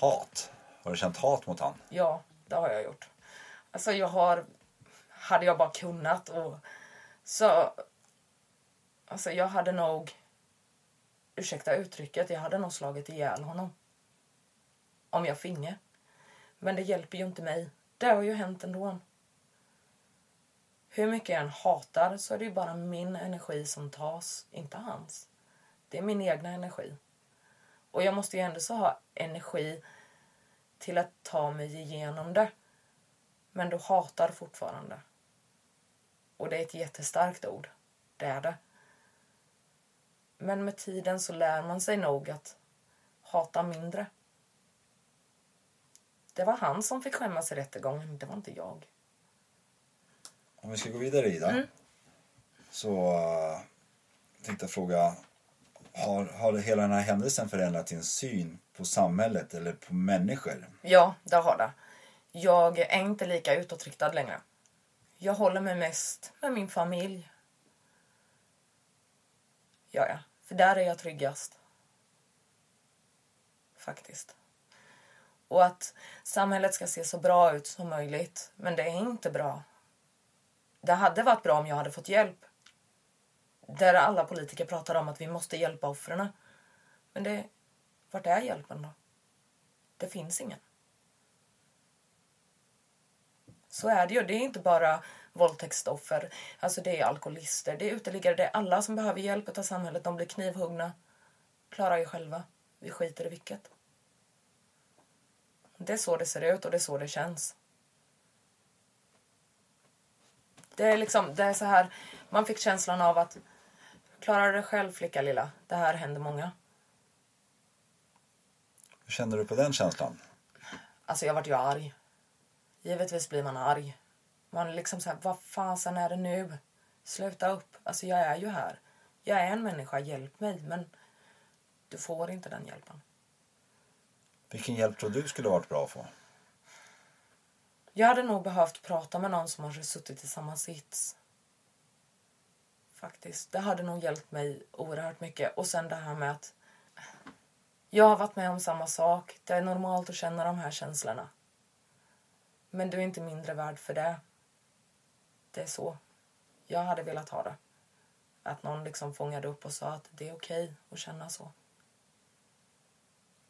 Hat. Har du känt hat mot han? Ja, det har jag gjort. Alltså jag har... Hade jag bara kunnat och... Så... Alltså jag hade nog... Ursäkta uttrycket, jag hade nog slagit ihjäl honom. Om jag finge. Men det hjälper ju inte mig. Det har ju hänt ändå. Hur mycket jag än hatar så är det ju bara min energi som tas, inte hans. Det är min egna energi. Och jag måste ju ändå så ha energi till att ta mig igenom det. Men du hatar fortfarande. Och det är ett jättestarkt ord. Det är det. Men med tiden så lär man sig nog att hata mindre. Det var han som fick skämmas i rättegången, det var inte jag. Om vi ska gå vidare Ida. Så uh, tänkte jag fråga. Har, har hela den här händelsen förändrat din syn på samhället eller på människor? Ja, det har det. Jag är inte lika utåtriktad längre. Jag håller mig mest med min familj. Ja, ja. För där är jag tryggast. Faktiskt. Och att samhället ska se så bra ut som möjligt. Men det är inte bra. Det hade varit bra om jag hade fått hjälp. Där alla politiker pratar om att vi måste hjälpa offren. Men det, vart är hjälpen då? Det finns ingen. Så är det ju. Det är inte bara våldtäktsoffer. Alltså det är alkoholister, det är uteliggare, det är alla som behöver hjälp av samhället. De blir knivhuggna. Klarar ju själva. Vi skiter i vilket. Det är så det ser ut och det är så det känns. Det är liksom, det är så här, man fick känslan av att klara det själv flicka lilla. Det här händer många. Hur känner du på den känslan? Alltså jag vart ju arg. Givetvis blir man arg. Man liksom så här, vad fasen är det nu? Sluta upp. Alltså jag är ju här. Jag är en människa, hjälp mig. Men du får inte den hjälpen. Vilken hjälp tror du skulle varit bra att få? Jag hade nog behövt prata med någon som har suttit i samma sits. Faktiskt. Det hade nog hjälpt mig oerhört mycket. Och sen det här med att jag har varit med om samma sak. Det är normalt att känna de här känslorna. Men du är inte mindre värd för det. Det är så. Jag hade velat ha det. Att någon liksom fångade upp och sa att det är okej att känna så.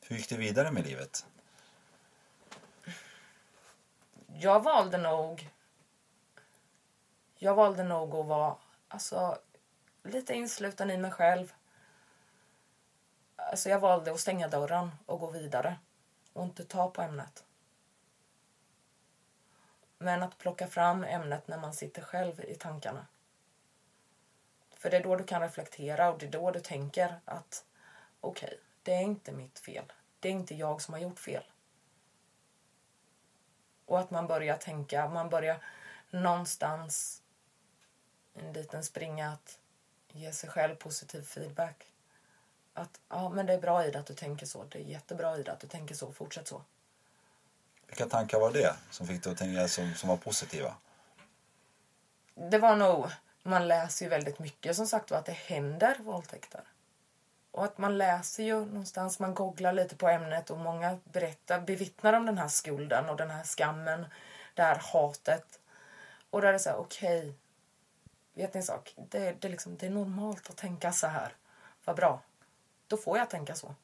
Hur gick det vidare med livet? Jag valde nog... Jag valde nog att vara alltså, lite insluten i mig själv. Alltså jag valde att stänga dörren och gå vidare och inte ta på ämnet. Men att plocka fram ämnet när man sitter själv i tankarna. För det är då du kan reflektera och det är då du tänker att okej, okay, det är inte mitt fel. Det är inte jag som har gjort fel. Och att man börjar tänka, man börjar någonstans en liten springa att ge sig själv positiv feedback. Att ja, men det är bra Ida att du tänker så. Det är jättebra Ida att du tänker så. Fortsätt så. Vilka tankar var det som fick dig att tänka som, som var positiva? Det var nog, man läser ju väldigt mycket som sagt att det händer våldtäkter. Och att man läser ju någonstans, man googlar lite på ämnet och många berättar, bevittnar om den här skulden och den här skammen, det här hatet. Och där är det så här, okej, okay, vet ni en sak? Det, det, liksom, det är normalt att tänka så här. Vad bra. Då får jag tänka så.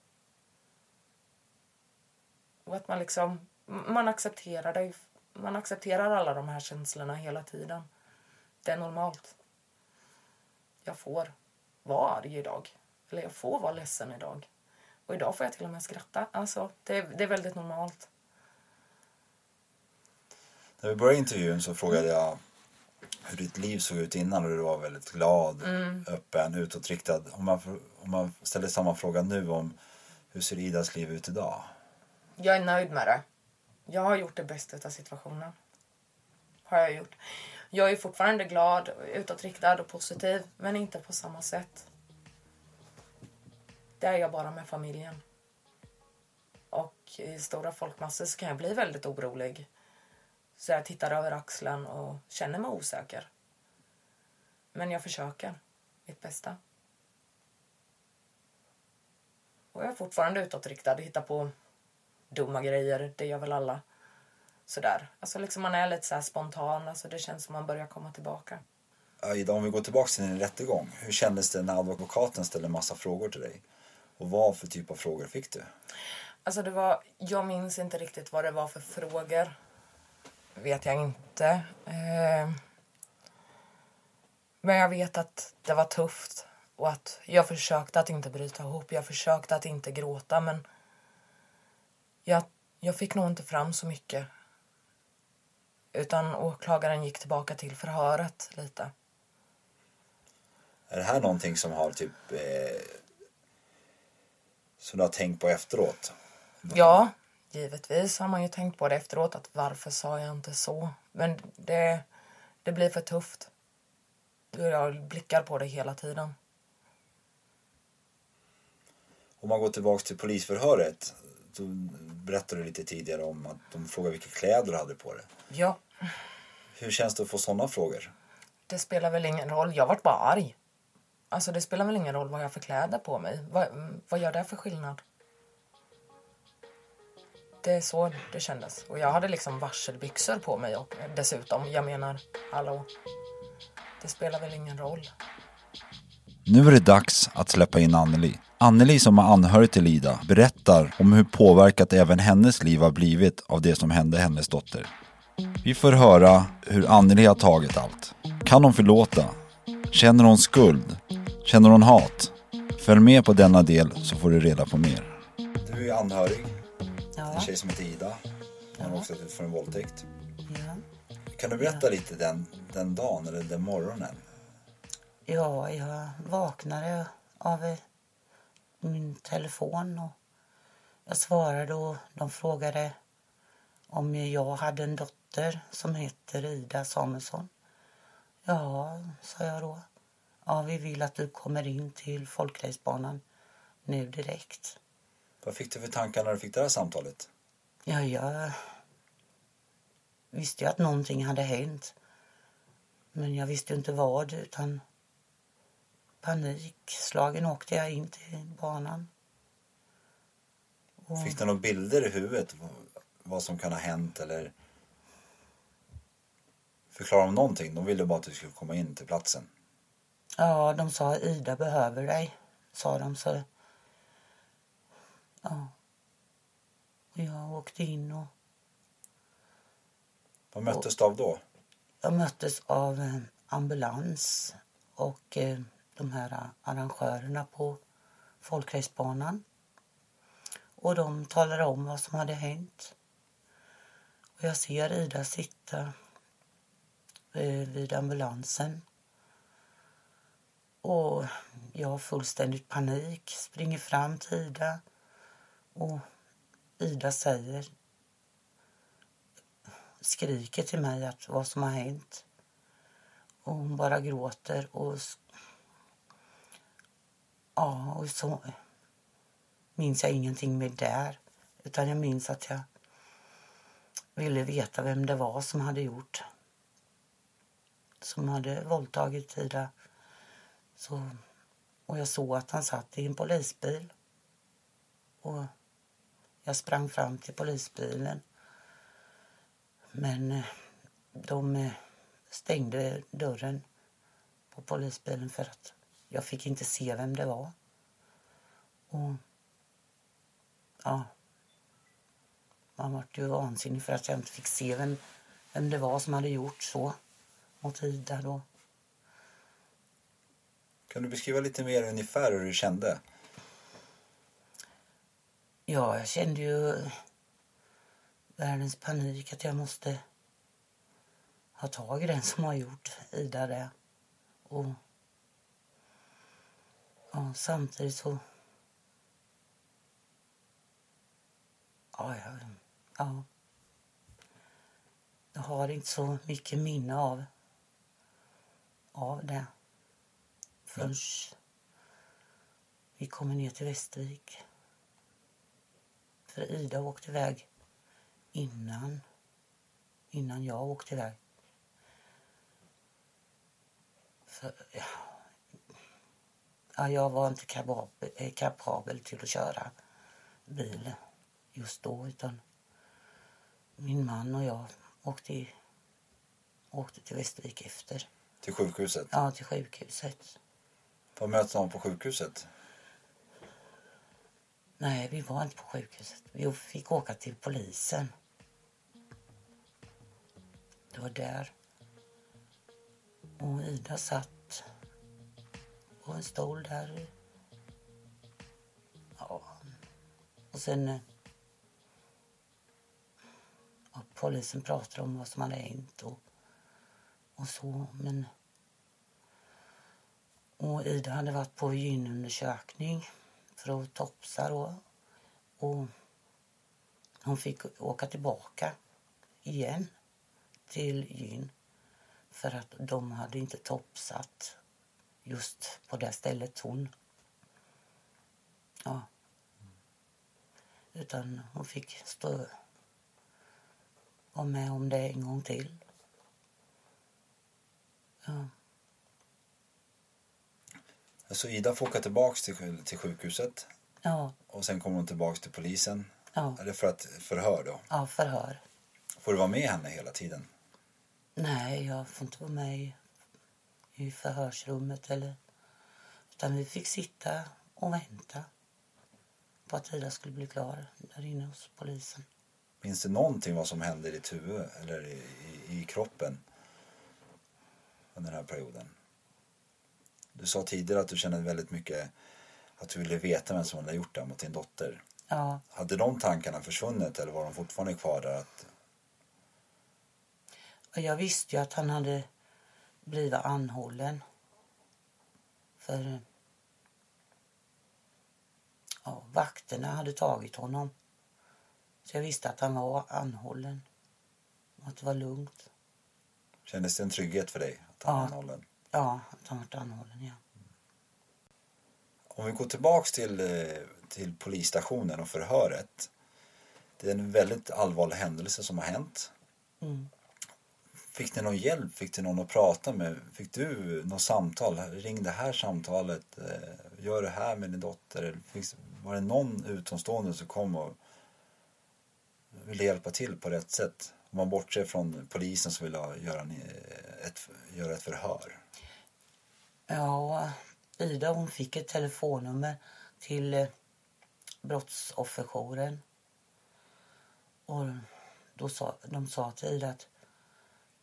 Och att man liksom, man accepterar det. Man accepterar alla de här känslorna hela tiden. Det är normalt. Jag får vara arg idag. Eller jag får vara ledsen idag. Och idag får jag till och med skratta. Alltså, det, är, det är väldigt normalt. När vi började intervjun så frågade jag hur ditt liv såg ut innan och du var väldigt glad, mm. öppen, utåtriktad. Om man, om man ställer samma fråga nu om hur ser Idas liv ut idag? Jag är nöjd med det. Jag har gjort det bästa av situationen. Har jag gjort. Jag är fortfarande glad, utåtriktad och positiv, men inte på samma sätt. Det är jag bara med familjen. Och i stora folkmassor kan jag bli väldigt orolig. Så jag tittar över axeln och känner mig osäker. Men jag försöker mitt bästa. Och jag är fortfarande utåtriktad, hittar på dumma grejer, det gör väl alla. Sådär. Alltså liksom man är lite så spontan, alltså det känns som man börjar komma tillbaka. Ida, om vi går tillbaka till din rättegång. Hur kändes det när advokaten ställde massa frågor till dig? Och vad för typ av frågor fick du? Alltså det var, jag minns inte riktigt vad det var för frågor. Vet jag inte. Eh, men jag vet att det var tufft och att jag försökte att inte bryta ihop. Jag försökte att inte gråta men jag, jag fick nog inte fram så mycket. Utan åklagaren gick tillbaka till förhöret lite. Är det här någonting som har typ eh som du har tänkt på efteråt? Ja, givetvis har man ju tänkt på det efteråt. att Varför sa jag inte så? Men det, det blir för tufft. Jag blickar på det hela tiden. Om man går tillbaka till polisförhöret. Då berättade du lite tidigare om att de frågade vilka kläder du hade på dig. Ja. Hur känns det att få sådana frågor? Det spelar väl ingen roll. Jag vart bara arg. Alltså det spelar väl ingen roll vad jag har för kläder på mig. Vad, vad gör det för skillnad? Det är så det kändes. Och jag hade liksom varselbyxor på mig och dessutom. Jag menar, hallå. Det spelar väl ingen roll. Nu är det dags att släppa in Anneli. Anneli som är anhörig till Ida berättar om hur påverkat även hennes liv har blivit av det som hände hennes dotter. Vi får höra hur Anneli har tagit allt. Kan hon förlåta? Känner hon skuld? Känner hon hat? Följ med på denna del så får du reda på mer. Du är anhörig. En tjej som heter Ida. Hon har också ut för en våldtäkt. Kan du berätta lite den, den dagen eller den morgonen? Ja, jag vaknade av min telefon och jag svarade och de frågade om jag hade en dotter som heter Ida Samuelsson. Ja, sa jag då. Ja, vi vill att du kommer in till folkracebanan nu direkt. Vad fick du för tankar när du fick det här samtalet? Ja, jag visste ju att någonting hade hänt. Men jag visste inte vad, utan panikslagen åkte jag in till banan. Och... Fick du några bilder i huvudet? Vad som kan ha hänt eller? Förklara om någonting. De ville bara att du skulle komma in till platsen. Ja, de sa Ida behöver dig, sa de. Så, ja. Och jag åkte in och Vad möttes du av då? jag möttes av en ambulans och eh, de här arrangörerna på folkracebanan. Och de talade om vad som hade hänt. Och jag ser Ida sitta eh, vid ambulansen. Och jag har fullständigt panik, springer fram till Ida. Och Ida säger, skriker till mig att vad som har hänt. Och hon bara gråter och ja, och så minns jag ingenting mer där. Utan jag minns att jag ville veta vem det var som hade gjort. Som hade våldtagit Ida. Så, och jag såg att han satt i en polisbil. Och jag sprang fram till polisbilen. Men eh, de eh, stängde dörren på polisbilen för att jag fick inte se vem det var. Och ja, man vart ju vansinnig för att jag inte fick se vem, vem det var som hade gjort så mot Ida då. Kan du beskriva lite mer ungefär hur du kände? Ja, jag kände ju världens panik att jag måste ha tag i den som har gjort Ida det. Och ja, samtidigt så... Ja, jag, ja. Jag har inte så mycket minne av, av det förrän vi kommer ner till Västervik. För Ida åkte iväg innan, innan jag åkte iväg. För, ja, ja, jag var inte kapabel, eh, kapabel till att köra bil just då utan min man och jag åkte, åkte till Västervik efter. Till sjukhuset? Ja, till sjukhuset. Vad möts de på sjukhuset? Nej, vi var inte på sjukhuset. Vi fick åka till polisen. Det var där. Och Ida satt på en stol där. Ja. Och sen... Eh, ja, polisen pratade om vad som hade hänt och, och så, men... Och Ida hade varit på gynundersökning för att topsa då. Och hon fick åka tillbaka igen till gyn för att de hade inte topsat just på det stället hon... Ja. Utan hon fick stå vara med om det en gång till. Ja. Alltså Ida får åka tillbaks till, till sjukhuset Ja, och sen kommer hon tillbaks till polisen. Ja. Det för att förhör då? ja, förhör. Får du vara med henne hela tiden? Nej, jag får inte vara med i, i förhörsrummet eller... Utan vi fick sitta och vänta på att Ida skulle bli klar där inne hos polisen. Minns du någonting vad som hände i ditt huvud eller i, i, i kroppen under den här perioden? Du sa tidigare att du kände väldigt mycket att du ville veta vem som hade gjort det mot din dotter. Ja, Hade de tankarna försvunnit eller var de fortfarande kvar där? Att, jag visste ju att han hade blivit anhållen. För ja, vakterna hade tagit honom. Så jag visste att han var anhållen. Och att det var lugnt. kändes det en trygghet för dig att han Ja. var anhållen? Ja, att han var anhållen, ja. Om vi går tillbaks till, eh, till polisstationen och förhöret. Det är en väldigt allvarlig händelse som har hänt. Mm. Fick ni någon hjälp? Fick du någon att prata med? Fick du något samtal? Ring det här samtalet. eh, Gör det här med din dotter. Var det någon utomstående som kom och ville hjälpa till på rätt sätt? Om man bortser från polisen som ville göra, eh, ett, göra ett förhör. Ja, Ida hon fick ett telefonnummer till eh, brottsofferjouren. Och då sa, de sa till Ida att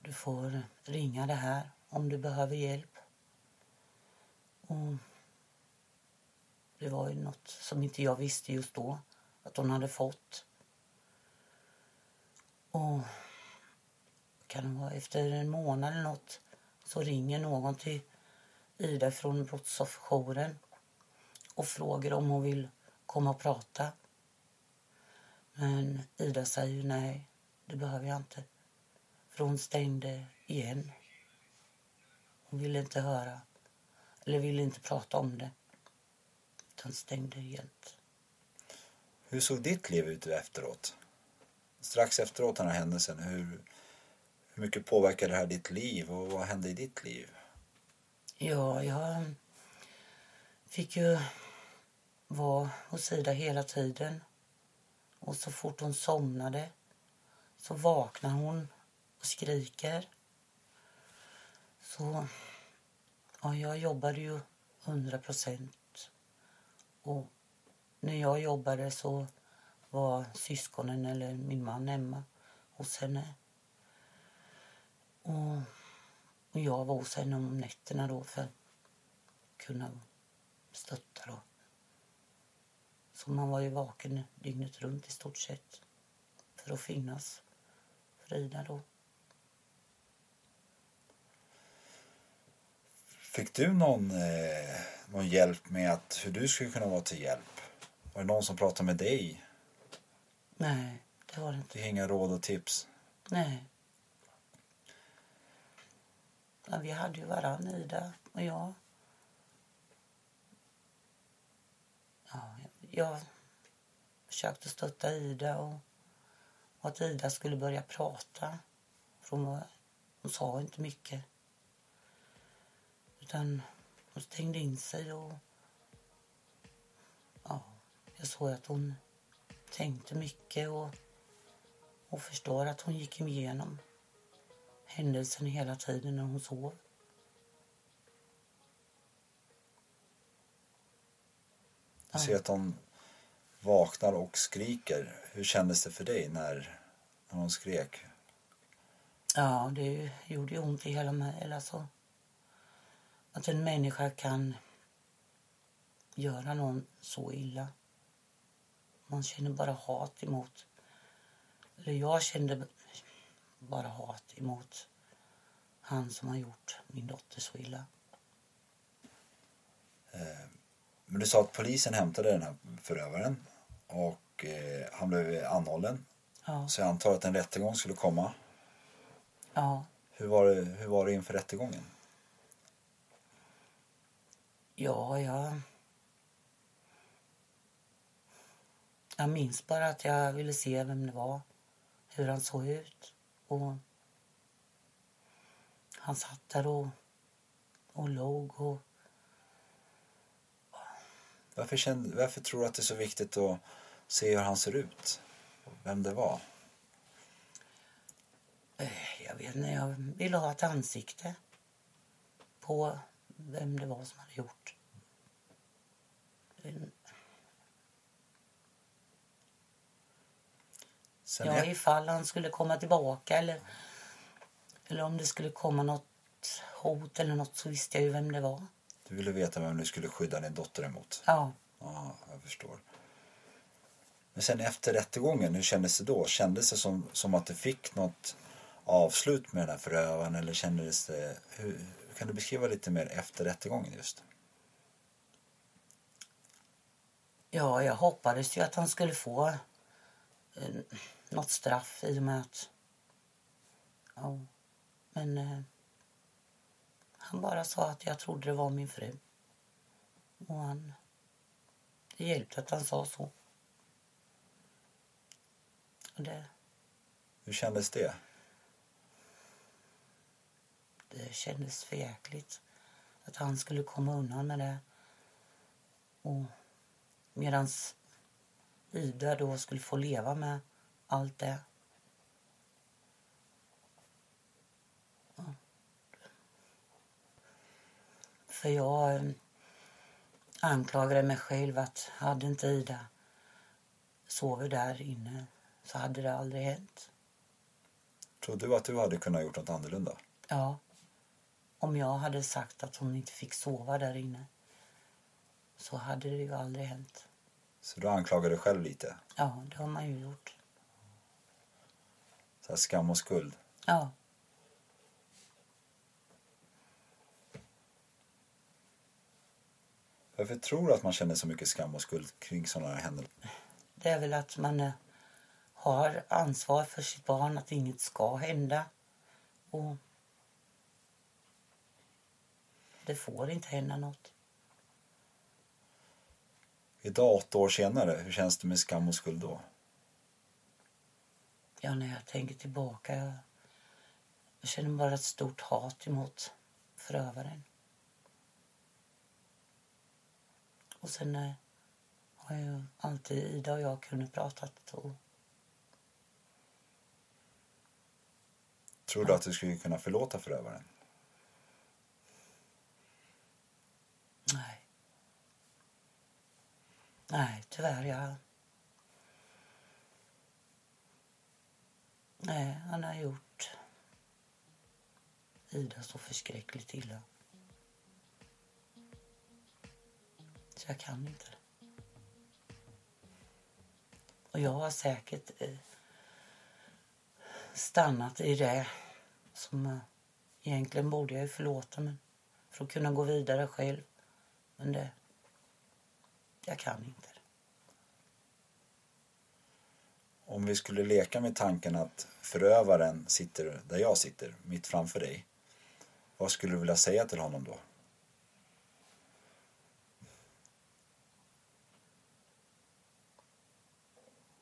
du får ringa det här om du behöver hjälp. Och det var ju något som inte jag visste just då att hon hade fått. Och kan det vara efter en månad eller något så ringer någon till Ida från brottsofferjouren och frågar om hon vill komma och prata. Men Ida säger nej, det behöver jag inte. För hon stängde igen. Hon ville inte höra, eller ville inte prata om det. Utan stängde helt. Hur såg ditt liv ut efteråt? Strax efteråt den här händelsen, hur, hur mycket påverkade det här ditt liv och vad hände i ditt liv? Ja, jag fick ju vara hos Ida hela tiden. Och så fort hon somnade så vaknar hon och skriker. Så ja, jag jobbade ju 100 procent. Och när jag jobbade så var syskonen eller min man hemma hos henne. Och, och jag var hos henne om nätterna då för att kunna stötta då. Så man var ju vaken dygnet runt i stort sett för att finnas för Ida då. Fick du någon, eh, någon hjälp med att hur du skulle kunna vara till hjälp? Var det någon som pratade med dig? Nej, det var det inte. Det är inga råd och tips? Nej. Men vi hade ju varann, Ida och jag. Ja, jag försökte stötta Ida och, och att Ida skulle börja prata. För hon, var, hon sa inte mycket. Utan hon stängde in sig och ja, jag såg att hon tänkte mycket och, och förstår att hon gick igenom händelsen hela tiden när hon sov. Du ser att hon vaknar och skriker. Hur kändes det för dig när, när hon skrek? Ja, det gjorde ju ont i hela mig. Alltså, att en människa kan göra någon så illa. Man känner bara hat emot. Eller jag kände bara hat emot han som har gjort min dotter så illa. Eh, men du sa att polisen hämtade den här förövaren och eh, han blev anhållen. Ja. Så jag antar att en rättegång skulle komma. Ja, Hur var det, hur var det inför rättegången? ja, jag... Jag minns bara att jag ville se vem det var, hur han såg ut. Och han satt där och, och låg och... Varför, kände, varför tror du att det är så viktigt att se hur han ser ut? Vem det var? eh, Jag vet inte, jag ville ha ett ansikte på vem det var som hade gjort. Sen Ja, ett- ifall han skulle komma tillbaka eller, eller om det skulle komma något hot eller något så visste jag ju vem det var. Du ville veta vem du skulle skydda din dotter emot? Ja, Ja, jag förstår. Men sen efter rättegången, hur kändes det då? Kändes det som, som att du fick något avslut med den här förövaren eller kändes det... Hur, kan du beskriva lite mer efter rättegången just? ja, jag hoppades ju att han skulle få något straff i och med att... Ja, men eh, han bara sa att jag trodde det var min fru. Och han... Det hjälpte att han sa så. Och det, Hur kändes det? det kändes för jäkligt att han skulle komma undan med det. Och medans Ida då skulle få leva med allt det. Ja. För jag eh, anklagade mig själv att hade inte Ida sovit där inne så hade det aldrig hänt. Tror du att du hade kunnat gjort något annorlunda? Ja. Om jag hade sagt att hon inte fick sova där inne så hade det ju aldrig hänt. Så du anklagar dig själv lite? Ja, det har man ju gjort. Så skam och skuld? Ja. Varför tror du att man känner så mycket skam och skuld kring sådana här händelser? Det är väl att man eh, har ansvar för sitt barn, att inget ska hända. Och det får inte hända något. Idag, åtta år senare, hur känns det med skam och skuld då? Ja, när jag tänker tillbaka, jag, jag känner bara ett stort hat emot förövaren. Och sen eh, har ju alltid Ida och jag kunnat prata och Tror du att du skulle kunna förlåta förövaren? Nej. Nej, tyvärr. Jag... Nej, han har gjort Ida så förskräckligt illa. Så jag kan inte det. Och jag har säkert eh, stannat i det som eh, egentligen borde jag ju förlåta men för att kunna gå vidare själv. Men det, jag kan inte det. Om vi skulle leka med tanken att förövaren sitter där jag sitter, mitt framför dig. Vad skulle du vilja säga till honom då?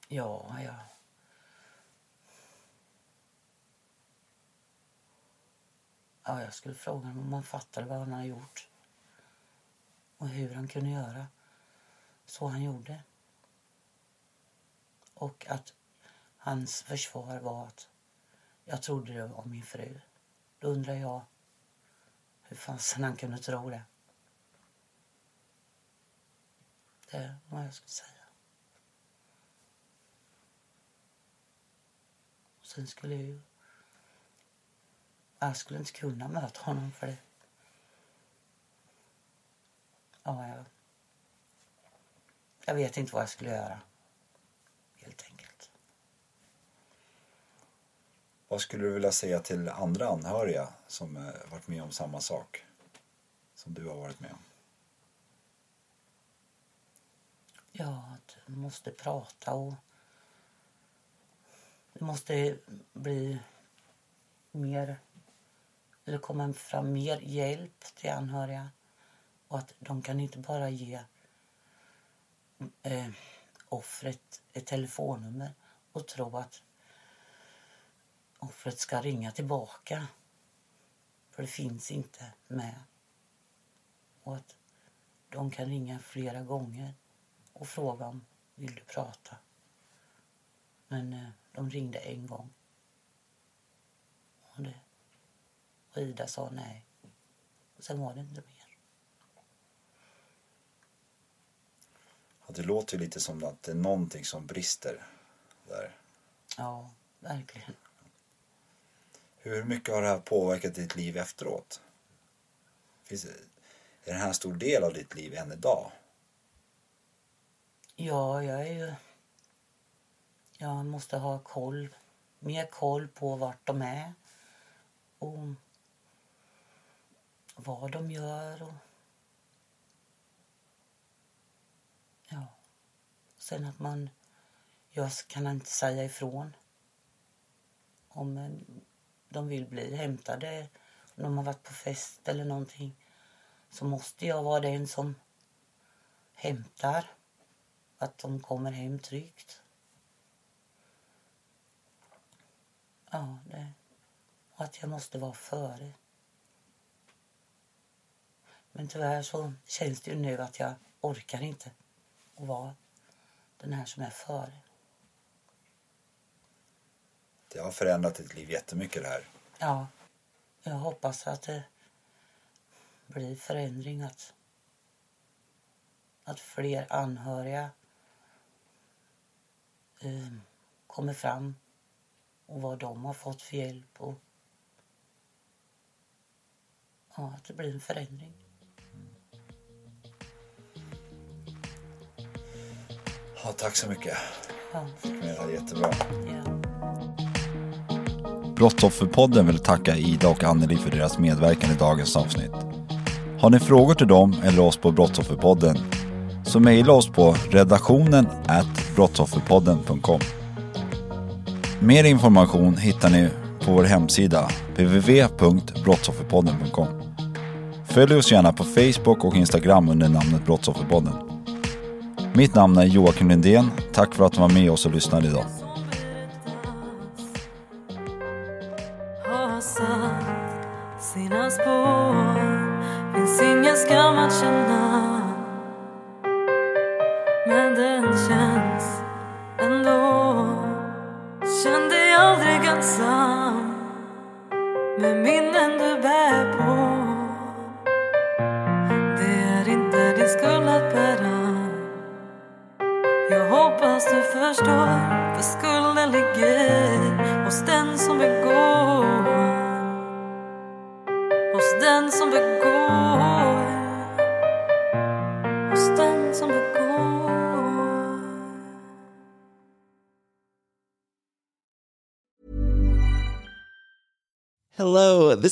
Ja, ja. Ja, jag skulle fråga honom om han fattade vad han hade gjort. Och hur han kunde göra så han gjorde. Och att hans försvar var att jag trodde det var min fru. Då undrar jag hur fasen han kunde tro det. Det är vad jag skulle säga. Sen skulle jag ju... Jag skulle inte kunna möta honom för det. Ja, jag... Jag vet inte vad jag skulle göra. Helt enkelt. Vad skulle du vilja säga till andra anhöriga som eh, varit med om samma sak som du har varit med om? Ja, att måste prata och det måste bli mer, Det komma fram mer hjälp till anhöriga. Och att de kan inte bara ge eh, offret ett telefonnummer och tro att offret ska ringa tillbaka. För det finns inte med. Och att de kan ringa flera gånger och fråga om vill du prata. Men eh, de ringde en gång. Och, det, och Ida sa nej. Och sen var det inte mer. Ja, det låter lite som att det är någonting som brister där. Ja, verkligen. Hur mycket har det här påverkat ditt liv efteråt? Finns det, är det här en stor del av ditt liv än idag? Ja, jag är ju... Jag måste ha koll, mer koll på vart de är och vad de gör. Och... Ja. Sen att man... Jag kan inte säga ifrån om de vill bli hämtade, om de har varit på fest eller någonting så måste jag vara den som hämtar, att de kommer hem tryggt. Ja, det. Och att jag måste vara före. Men tyvärr så känns det ju nu att jag orkar inte att vara den här som är före. Det har förändrat ditt liv jättemycket det här. Ja, jag hoppas att det blir förändring. Att, att fler anhöriga eh, kommer fram och vad de har fått för hjälp och ja, att det blir en förändring. Ja, tack så mycket. Ja. Det var jättebra. Ja. Brottsofferpodden vill tacka Ida och Anneli för deras medverkan i dagens avsnitt. Har ni frågor till dem eller oss på Brottsofferpodden så mejla oss på redaktionen at brottsofferpodden.com. Mer information hittar ni på vår hemsida www.brottsofferpodden.com. Följ oss gärna på Facebook och Instagram under namnet Brottsofferpodden. Mitt namn är Joakim Lindén. Tack för att du var med oss och lyssnade idag. Har satt sina spår Finns ingen skam att känna.